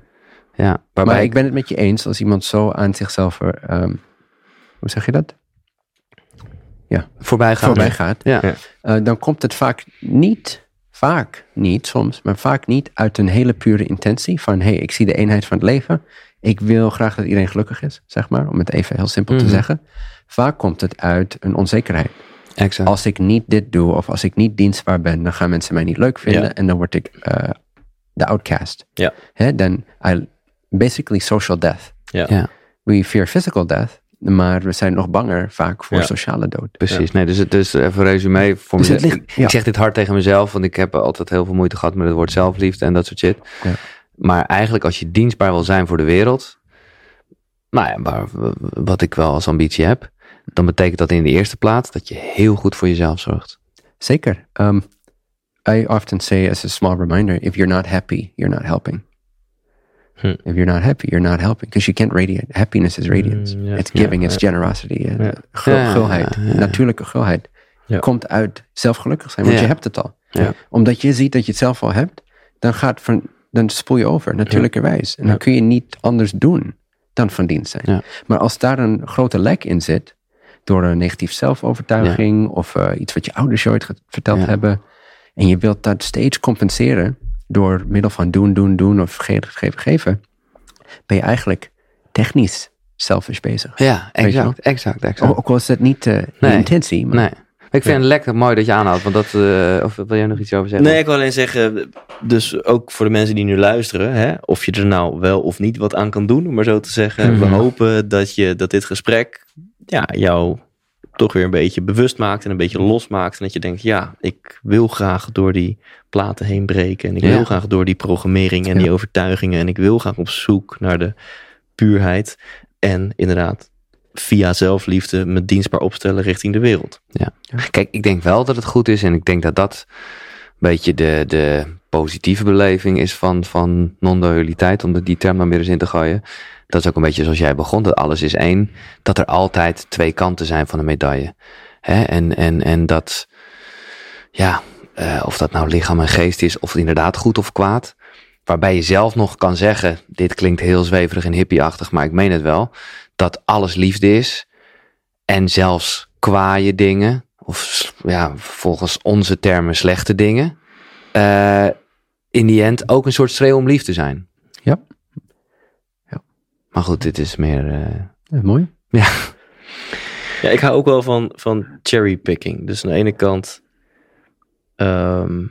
Speaker 2: Ja. Maar ik ben het met je eens als iemand zo aan zichzelf, eh, ehm, hoe zeg je dat?
Speaker 3: voorbij gaan.
Speaker 2: Voorbij gaat.
Speaker 3: Ja.
Speaker 1: Ja.
Speaker 2: Eh, dan komt het vaak niet, vaak niet soms, maar vaak niet uit een hele pure intentie van hé, hey, ik zie de eenheid van het leven. Ik wil graag dat iedereen gelukkig is, zeg maar, om het even heel simpel
Speaker 3: Mhm.
Speaker 2: te zeggen. Vaak komt het uit een onzekerheid.
Speaker 3: exact.
Speaker 2: Als ik niet dit doe of als ik niet dienstbaar ben, dan gaan mensen mij niet leuk vinden en dan word ik eh, de outcast.
Speaker 1: Ja.
Speaker 2: Dan I, basically social death.
Speaker 1: Ja.
Speaker 2: We fear physical death, maar we zijn nog banger vaak voor
Speaker 1: Ja.
Speaker 2: sociale dood.
Speaker 3: Precies, nee, dus, het- dus even een resume voor
Speaker 2: Dus ligt-
Speaker 3: ik,
Speaker 2: ja.
Speaker 3: ik zeg dit hard tegen mezelf, want ik heb altijd heel veel moeite gehad met het woord zelfliefde en dat soort shit.
Speaker 2: Ja.
Speaker 3: Maar eigenlijk als je dienstbaar wil zijn voor de wereld, nou ja, maar wat ik wel als ambitie heb, dan betekent dat in de eerste plaats dat je heel goed voor jezelf zorgt.
Speaker 2: Zeker. Um, I often say as a small reminder, if you're not happy, you're not helping.
Speaker 1: Hm.
Speaker 2: If you're not happy, you're not helping. Because you can't radiate. Happiness is radiance.
Speaker 1: Mm, ja.
Speaker 2: It's giving, it's generosity. eh, gulheid. Natuurlijke gulheid.
Speaker 1: Ja.
Speaker 2: Komt uit zelf gelukkig zijn, want je hebt het al.
Speaker 3: Ja.
Speaker 2: Omdat je ziet dat je het zelf al hebt, dan, gaat van, dan spoel je over, natuurlijkerwijs. En dan kun je niet anders doen dan van dienst zijn. Maar als daar een grote lek in zit, door een negatief zelfovertuiging of eh, iets wat je ouders je ooit verteld
Speaker 3: Ja.
Speaker 2: hebben, en je wilt dat steeds compenseren door middel van doen, doen, doen of geven, geven, geven, ben je eigenlijk technisch selfish bezig.
Speaker 3: Ja, exact, exact, exact.
Speaker 2: Ook, al is dat niet eh, de
Speaker 3: Nee.
Speaker 2: intentie. Maar
Speaker 3: Nee. Ik vind het lekker mooi dat je aanhoudt, want dat, eh, of wil jij nog iets over zeggen?
Speaker 1: Nee, ik wil alleen zeggen, dus ook voor de mensen die nu luisteren, hè, of je er nou wel of niet wat aan kan doen, om maar zo te zeggen. We
Speaker 3: Mhm.
Speaker 1: hopen dat, je, dat dit gesprek ja, jou toch weer een beetje bewust maakt en een beetje losmaakt. En dat je denkt, ja, ik wil graag door die platen heen breken. En ik
Speaker 3: Ja.
Speaker 1: wil graag door die programmering en die overtuigingen. En ik wil graag op zoek naar de puurheid. En inderdaad, via zelfliefde me dienstbaar opstellen richting de wereld.
Speaker 3: Kijk, ik denk wel dat het goed is en ik denk dat dat een beetje de, de positieve beleving is van, van non-dualiteit, om die term dan weer eens in te gooien. Dat is ook een beetje zoals jij begon, dat alles is één. Dat er altijd twee kanten zijn van een medaille. Hè? En, en, en dat, ja, eh, of dat nou lichaam en geest is, of inderdaad goed of kwaad. Waarbij je zelf nog kan zeggen, dit klinkt heel zweverig en hippieachtig, maar ik meen het wel. Dat alles liefde is. En zelfs kwaaie dingen, of ja, volgens onze termen slechte dingen, eh, in die end ook een soort schreeuw om lief te zijn.
Speaker 2: Ja. Ja.
Speaker 3: Maar goed, dit is meer. eh,
Speaker 2: Ja, mooi. [laughs]
Speaker 1: Ja, ik hou ook wel van, van cherrypicking. Dus aan de ene kant ehm,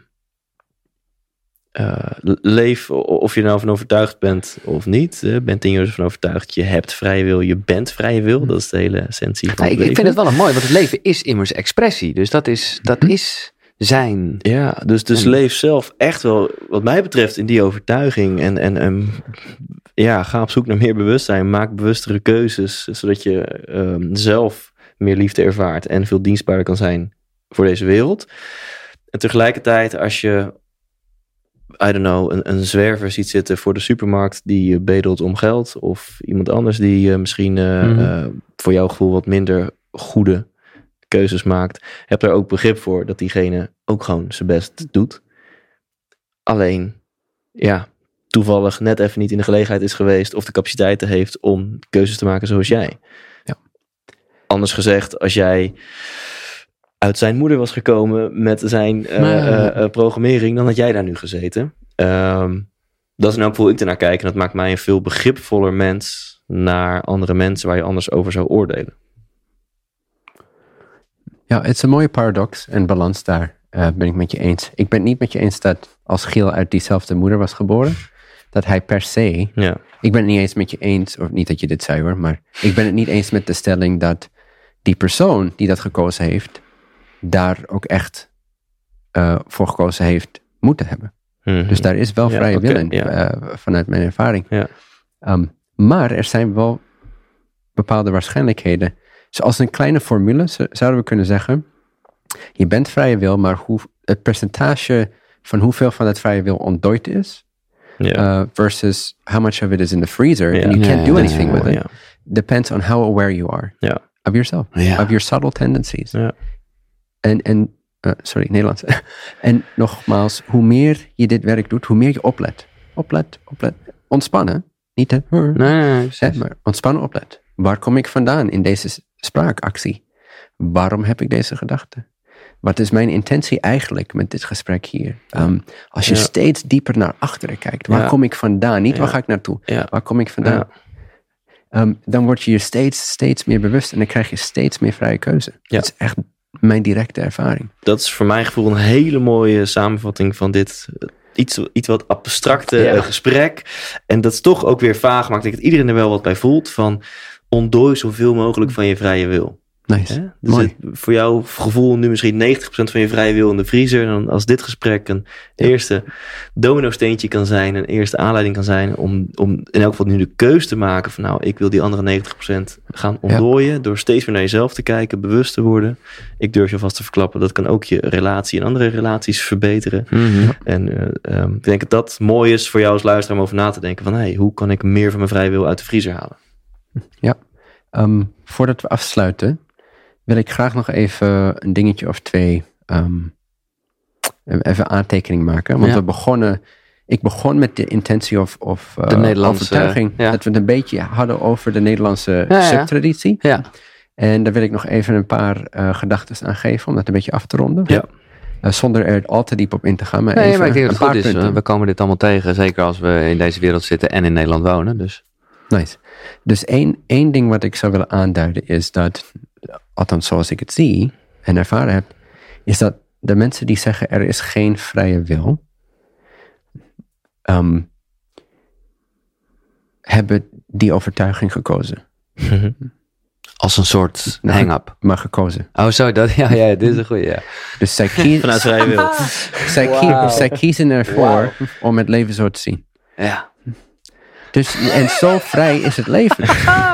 Speaker 1: eh, leef of je er nou van overtuigd bent of niet. bent in je van overtuigd. Je hebt vrije wil, je bent vrije wil. Dat is de hele essentie van
Speaker 3: nou, ik,
Speaker 1: het
Speaker 3: ik
Speaker 1: leven.
Speaker 3: vind het wel een mooi, want het leven is immers expressie. Dus dat is, dat is zijn.
Speaker 1: Ja, dus, dus
Speaker 3: En-
Speaker 1: leef zelf echt wel, wat mij betreft, in die overtuiging. En, en, en ja, ga op zoek naar meer bewustzijn. Maak bewustere keuzes, zodat je ehm, zelf meer liefde ervaart en veel dienstbaarder kan zijn voor deze wereld. En tegelijkertijd, als je, I don't know, een, een zwerver ziet zitten voor de supermarkt die eh, bedelt om geld, of iemand anders die eh, misschien eh,
Speaker 3: Mhm.
Speaker 1: voor jouw gevoel wat minder goede keuzes maakt, heb daar ook begrip voor dat diegene ook gewoon zijn best doet. Alleen, ja, toevallig net even niet in de gelegenheid is geweest of de capaciteiten heeft om keuzes te maken zoals jij.
Speaker 2: Ja.
Speaker 1: Anders gezegd, als jij uit zijn moeder was gekomen met zijn eh,
Speaker 3: Maar-
Speaker 1: eh, eh, programmering, dan had jij daar nu gezeten. Ehm, dat is in elk geval ik ernaar kijk en dat maakt mij een veel begripvoller mens naar andere mensen waar je anders over zou oordelen.
Speaker 2: Ja, het is een mooie paradox en balans daar eh, ben ik met je eens. Ik ben het niet met je eens dat als Giel uit diezelfde moeder was geboren, dat hij per se
Speaker 1: Ja,
Speaker 2: Ik ben het niet eens met je eens, of niet dat je dit zei hoor, maar ik ben het niet eens met de stelling dat die persoon die dat gekozen heeft, daar ook echt eh, voor gekozen heeft moeten hebben.
Speaker 1: Mhm.
Speaker 2: Dus daar is wel
Speaker 1: Ja,
Speaker 2: vrije wil in,
Speaker 1: ja.
Speaker 2: eh, vanuit mijn ervaring.
Speaker 1: Ja.
Speaker 2: Ehm, maar er zijn wel bepaalde waarschijnlijkheden. Zoals een kleine formule zouden we kunnen zeggen, je bent vrije wil, maar hoe, het percentage van hoeveel van dat vrije wil ontdooid is,
Speaker 1: ja.
Speaker 2: uh, versus how much of it is in the freezer and you can't do anything with it depends on how aware you are
Speaker 1: Ja.
Speaker 2: of yourself, of your subtle tendencies. En, en uh, sorry, Nederlands. [laughs] en nogmaals, hoe meer je dit werk doet, hoe meer je oplet. Oplet, oplet. Ontspannen. Niet hè,
Speaker 3: Nee, nee, nee,
Speaker 2: maar ontspannen oplet. Waar kom ik vandaan in deze spraakactie? Waarom heb ik deze gedachte? Wat is mijn intentie eigenlijk met dit gesprek hier? Um, als je
Speaker 1: Ja.
Speaker 2: steeds dieper naar achteren kijkt, waar
Speaker 1: Ja.
Speaker 2: kom ik vandaan? Niet waar ga ik naartoe? Waar kom ik vandaan? Ehm, dan word je je steeds, steeds meer bewust en dan krijg je steeds meer vrije keuze.
Speaker 1: Ja.
Speaker 2: Dat is echt mijn directe ervaring.
Speaker 1: dat is voor mijn gevoel een hele mooie samenvatting van dit eh, iets, iets wat abstracte
Speaker 2: Ja.
Speaker 1: eh, gesprek. En dat is toch ook weer vaag maakt. Ik denk dat iedereen er wel wat bij voelt van ontdooi zoveel mogelijk van je vrije wil.
Speaker 2: Nice.
Speaker 1: Hè? Dus
Speaker 2: Mooi.
Speaker 1: het- voor jouw gevoel nu misschien 90% van je vrije wil in de vriezer. En dan als dit gesprek een eerste domino steentje kan zijn, een eerste aanleiding kan zijn om, om in elk geval nu de keus te maken van nou, ik wil die andere 90% gaan ontdooien door steeds weer naar jezelf te kijken, bewust te worden. Ik durf je vast te verklappen, dat kan ook je relatie en andere relaties verbeteren.
Speaker 3: Mhm.
Speaker 1: En eh, ehm, ik denk dat dat mooi is voor jou als luisteraar om over na te denken van hey, hoe kan ik meer van mijn vrije wil uit de vriezer halen?
Speaker 2: Ehm, voordat we afsluiten, wil ik graag nog even een dingetje of twee ehm, even aantekening maken. Want
Speaker 3: Ja.
Speaker 2: we begonnen, ik begon met de intentie of, of eh,
Speaker 3: De Nederlandse,
Speaker 2: overtuiging
Speaker 3: ja.
Speaker 2: dat we het een beetje hadden over de Nederlandse
Speaker 3: Ja,
Speaker 2: subtraditie.
Speaker 3: Ja.
Speaker 2: En daar wil ik nog even een paar eh gedachten aan geven om dat een beetje af te ronden.
Speaker 1: Ja.
Speaker 2: Eh, zonder er al te diep op in te gaan. Maar
Speaker 3: Nee,
Speaker 2: even
Speaker 3: maar ik denk dat het goed
Speaker 2: paar
Speaker 3: is.
Speaker 2: punten.
Speaker 3: We komen dit allemaal tegen, zeker als we in deze wereld zitten en in Nederland wonen. Dus
Speaker 2: Nice. Dus één, één ding wat ik zou willen aanduiden is dat, althans zoals ik het zie en ervaren heb, is dat de mensen die zeggen er is geen vrije wil, ehm, hebben die overtuiging gekozen.
Speaker 3: Als een soort
Speaker 2: Nou,
Speaker 3: hang-up.
Speaker 2: Maar gekozen.
Speaker 3: Oh, zo, dat, ja, ja, dit is een goede, ja.
Speaker 2: Dus zij, [laughs] kie-
Speaker 1: Vanuit vrije wil.
Speaker 2: zij,
Speaker 3: Wauw.
Speaker 2: zij kiezen ervoor om het leven zo te zien.
Speaker 3: Ja,
Speaker 2: Dus, en zo vrij is het leven.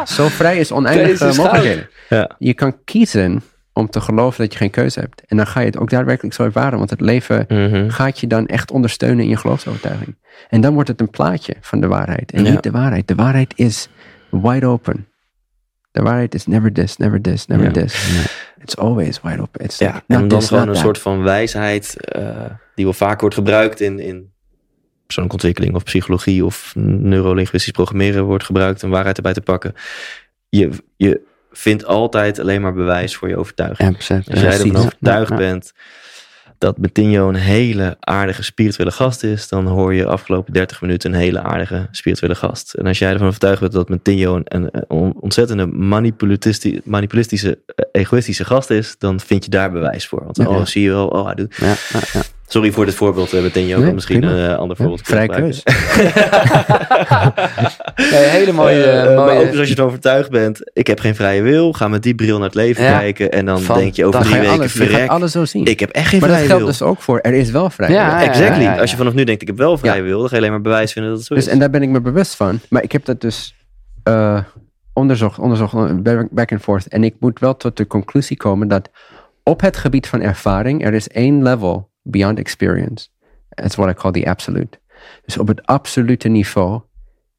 Speaker 2: zo vrij is oneindige
Speaker 3: Deze is
Speaker 2: mogelijkheden.
Speaker 1: Ja.
Speaker 2: Je kan kiezen om te geloven dat je geen keuze hebt. En dan ga je het ook daadwerkelijk zo ervaren. Want het leven
Speaker 1: Mhm.
Speaker 2: gaat je dan echt ondersteunen in je geloofsovertuiging. En dan wordt het een plaatje van de waarheid. En
Speaker 1: Ja.
Speaker 2: niet de waarheid. De waarheid is wide open. De waarheid is never this, never this, never
Speaker 1: Ja.
Speaker 2: this. It's always wide open. It's
Speaker 1: Ja,
Speaker 2: like,
Speaker 1: en dan gewoon een
Speaker 2: that.
Speaker 1: soort van wijsheid eh, die wel vaak wordt gebruikt in, in persoonlijke ontwikkeling of psychologie of neurolinguistisch programmeren wordt gebruikt om waarheid erbij te pakken. Je, je vindt altijd alleen maar bewijs voor je overtuiging.
Speaker 3: ja.
Speaker 1: Als jij ervan overtuigd
Speaker 3: Ja, ja.
Speaker 1: bent dat Betinho een hele aardige spirituele gast is, dan hoor je afgelopen 30 minuten een hele aardige spirituele gast. En als jij ervan overtuigd bent dat Betinho een, een, ontzettende manipulatisti- manipulistische, eh, egoïstische gast is, dan vind je daar bewijs voor. Want oh, zie je wel, oh, hij doet.
Speaker 3: Ja, ja, ja.
Speaker 1: Sorry voor dit voorbeeld, Betinho. Ik
Speaker 2: Nee,
Speaker 1: misschien
Speaker 2: prima.
Speaker 1: een eh, ander
Speaker 2: Ja,
Speaker 1: voorbeeld.
Speaker 2: vrij keus. [laughs]
Speaker 3: Nee, hele mooie,
Speaker 1: Eh, eh,
Speaker 3: mooie
Speaker 1: maar ook dus als je ervan overtuigd bent, ik heb geen vrije wil, ga met die bril naar het leven
Speaker 3: Ja.
Speaker 1: kijken en dan
Speaker 3: Van-
Speaker 1: denk je over drie
Speaker 2: ga je
Speaker 1: weken,
Speaker 2: alles, je gaat
Speaker 1: verrek,
Speaker 2: alles zo zien.
Speaker 1: ik heb echt geen
Speaker 2: maar dat
Speaker 1: vrije
Speaker 2: geldt
Speaker 1: wil.
Speaker 2: dus ook voor, er is wel vrije
Speaker 3: Ja,
Speaker 2: wil.
Speaker 1: Exactly.
Speaker 3: ja, ja.
Speaker 1: Als je vanaf nu denkt, ik heb wel vrije wil, dan ga je alleen maar bewijs vinden dat het zo
Speaker 2: Dus,
Speaker 1: is.
Speaker 2: en daar ben ik me bewust van. Maar ik heb dat dus eh, onderzocht, onderzocht, back back and forth. En ik moet wel tot de conclusie komen dat op het gebied van ervaring, er is één level beyond experience. That's what I call the absolute. Dus op het absolute niveau,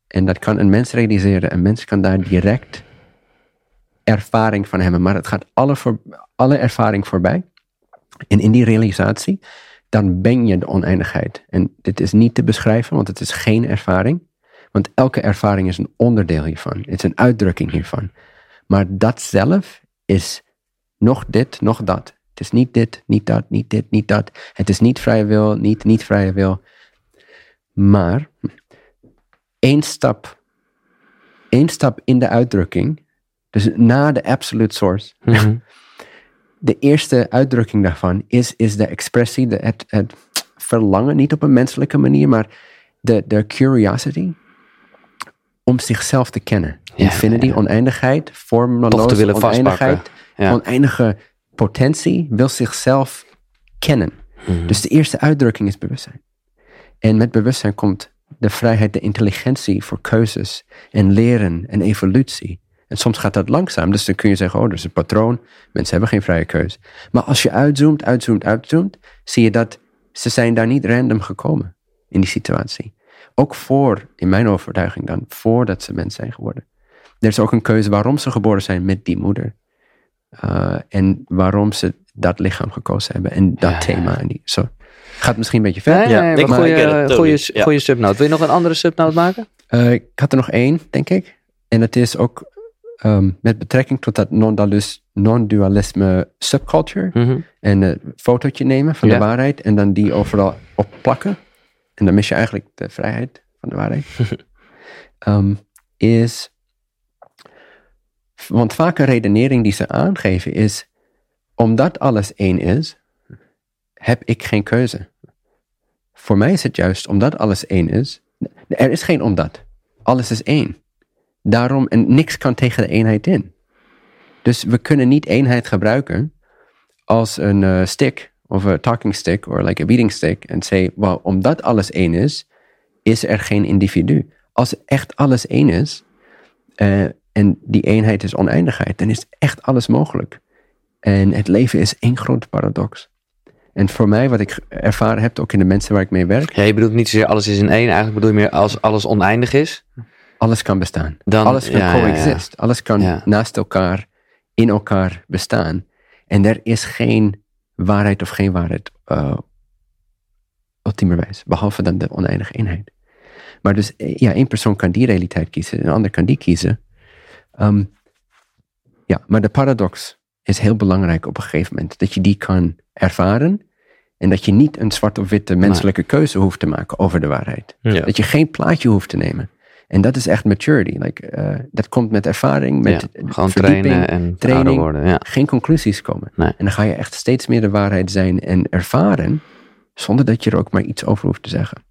Speaker 2: en dat kan een mens realiseren, een mens kan daar direct ervaring van hebben, maar het gaat alle, alle ervaring voorbij. En in die realisatie, dan ben je de oneindigheid. En dit is niet te beschrijven, want het is geen ervaring. Want elke ervaring is een onderdeel hiervan. Het is een uitdrukking hiervan. Maar dat zelf is nog dit, nog dat. Het is niet dit, niet dat, niet dit, niet dat. Het is niet vrije wil, niet niet vrije wil. Maar één stap, één stap in de uitdrukking, dus na de absolute source,
Speaker 3: Mhm. [laughs]
Speaker 2: de eerste uitdrukking daarvan is, is de expressie, de, het, het verlangen, niet op een menselijke manier, maar de, de curiosity om zichzelf te kennen.
Speaker 3: Ja,
Speaker 2: Infinity,
Speaker 3: ja,
Speaker 2: oneindigheid, vormeloos, oneindigheid.
Speaker 3: Ja.
Speaker 2: oneindige potentie, wil zichzelf kennen.
Speaker 3: Mhm.
Speaker 2: Dus de eerste uitdrukking is bewustzijn. En met bewustzijn komt de vrijheid, de intelligentie voor keuzes en leren en evolutie. En soms gaat dat langzaam, dus dan kun je zeggen, oh, er is een patroon, mensen hebben geen vrije keus. Maar als je uitzoomt, uitzoomt, uitzoomt, zie je dat ze zijn daar niet random gekomen in die situatie. Ook voor, in mijn overtuiging dan, voordat ze mens zijn geworden. Er is ook een keuze waarom ze geboren zijn met die moeder. Uh, en waarom ze dat lichaam gekozen hebben en dat
Speaker 3: Ja,
Speaker 2: thema. En die, zo. Gaat misschien een beetje ver.
Speaker 3: Nee,
Speaker 1: Ja,
Speaker 3: nee,
Speaker 1: ik-
Speaker 3: goede,
Speaker 1: Ja.
Speaker 3: subnote. Wil je nog een andere subnote maken?
Speaker 2: Uh, ik had er nog één, denk ik. En dat is ook um, met betrekking tot dat non-dualis- non-dualisme subculture.
Speaker 3: Mhm.
Speaker 2: En een fotootje nemen van
Speaker 3: Ja.
Speaker 2: de waarheid en dan die overal opplakken. En dan mis je eigenlijk de vrijheid van de waarheid. um, [laughs] is. Want vaak een redenering die ze aangeven is. Omdat alles één is, heb ik geen keuze. Voor mij is het juist omdat alles één is. Er is geen omdat. Alles is één. Daarom, en niks kan tegen de eenheid in. Dus we kunnen niet eenheid gebruiken als een uh, stick of een talking stick of like a beating stick en say, well, omdat alles één is, is er geen individu. Als echt alles één is uh, en die eenheid is oneindigheid, dan is echt alles mogelijk. En het leven is één grote paradox. En voor mij, wat ik ervaren heb, ook in de mensen waar ik mee werk.
Speaker 3: Ja, je bedoelt niet zozeer alles is in één. Eigenlijk bedoel je meer als alles oneindig is.
Speaker 2: Alles kan bestaan.
Speaker 3: Dan,
Speaker 2: alles kan
Speaker 3: ja,
Speaker 2: coexist. Ja. Alles kan naast elkaar, in elkaar bestaan. En er is geen waarheid of geen waarheid, uh, ultiemerwijs. Behalve dan de oneindige eenheid. Maar dus, ja, één persoon kan die realiteit kiezen, een ander kan die kiezen. Um, ja, maar de paradox is heel belangrijk op een gegeven moment. Dat je die kan ervaren. En dat je niet een zwart of witte menselijke keuze hoeft te maken over de waarheid.
Speaker 1: Ja.
Speaker 2: Dat je geen plaatje hoeft te nemen. En dat is echt maturity. Like, eh, dat komt met ervaring, met
Speaker 3: ja, gewoon trainen en
Speaker 2: training.
Speaker 3: worden. Ja.
Speaker 2: geen conclusies komen.
Speaker 3: Nee.
Speaker 2: En dan ga je echt steeds meer de waarheid zijn en ervaren, zonder dat je er ook maar iets over hoeft te zeggen.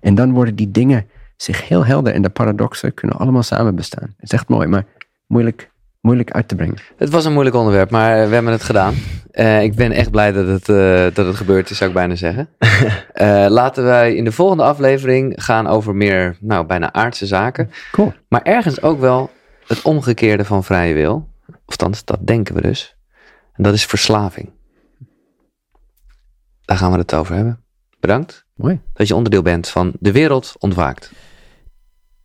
Speaker 2: En dan worden die dingen zich heel helder en de paradoxen kunnen allemaal samen bestaan. Het is echt mooi, maar moeilijk, moeilijk uit te brengen.
Speaker 3: Het was een moeilijk onderwerp, maar we hebben het gedaan. Eh, ik ben echt blij dat het, eh, dat het gebeurd is, zou ik bijna zeggen. [laughs] Eh, laten wij in de volgende aflevering gaan over meer, nou, bijna aardse zaken.
Speaker 2: Cool.
Speaker 3: Maar ergens ook wel het omgekeerde van vrije wil. Of althans, dat denken we dus. En dat is verslaving. Daar gaan we het over hebben. Bedankt
Speaker 2: Mooi.
Speaker 3: dat je onderdeel bent van De Wereld Ontwaakt.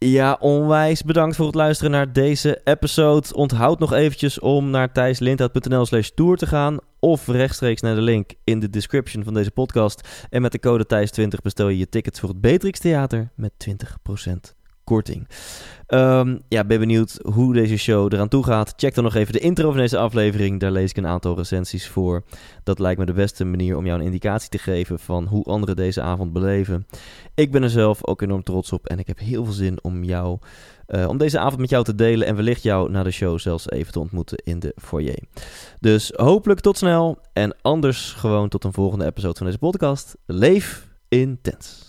Speaker 1: Ja, onwijs bedankt voor het luisteren naar deze episode. Onthoud nog eventjes om naar thijslindhout.nl slash tour te gaan. Of rechtstreeks naar de link in de description van deze podcast. En met de code Thijs20 bestel je je tickets voor het Beatrix Theater met 20% korting. Ehm, ja, ben benieuwd hoe deze show eraan toe gaat. Check dan nog even de intro van deze aflevering. Daar lees ik een aantal recensies voor. Dat lijkt me de beste manier om jou een indicatie te geven van hoe anderen deze avond beleven. Ik ben er zelf ook enorm trots op en ik heb heel veel zin om jou, eh, om deze avond met jou te delen en wellicht jou na de show zelfs even te ontmoeten in de foyer. Dus hopelijk tot snel en anders gewoon tot een volgende episode van deze podcast. Leef intens.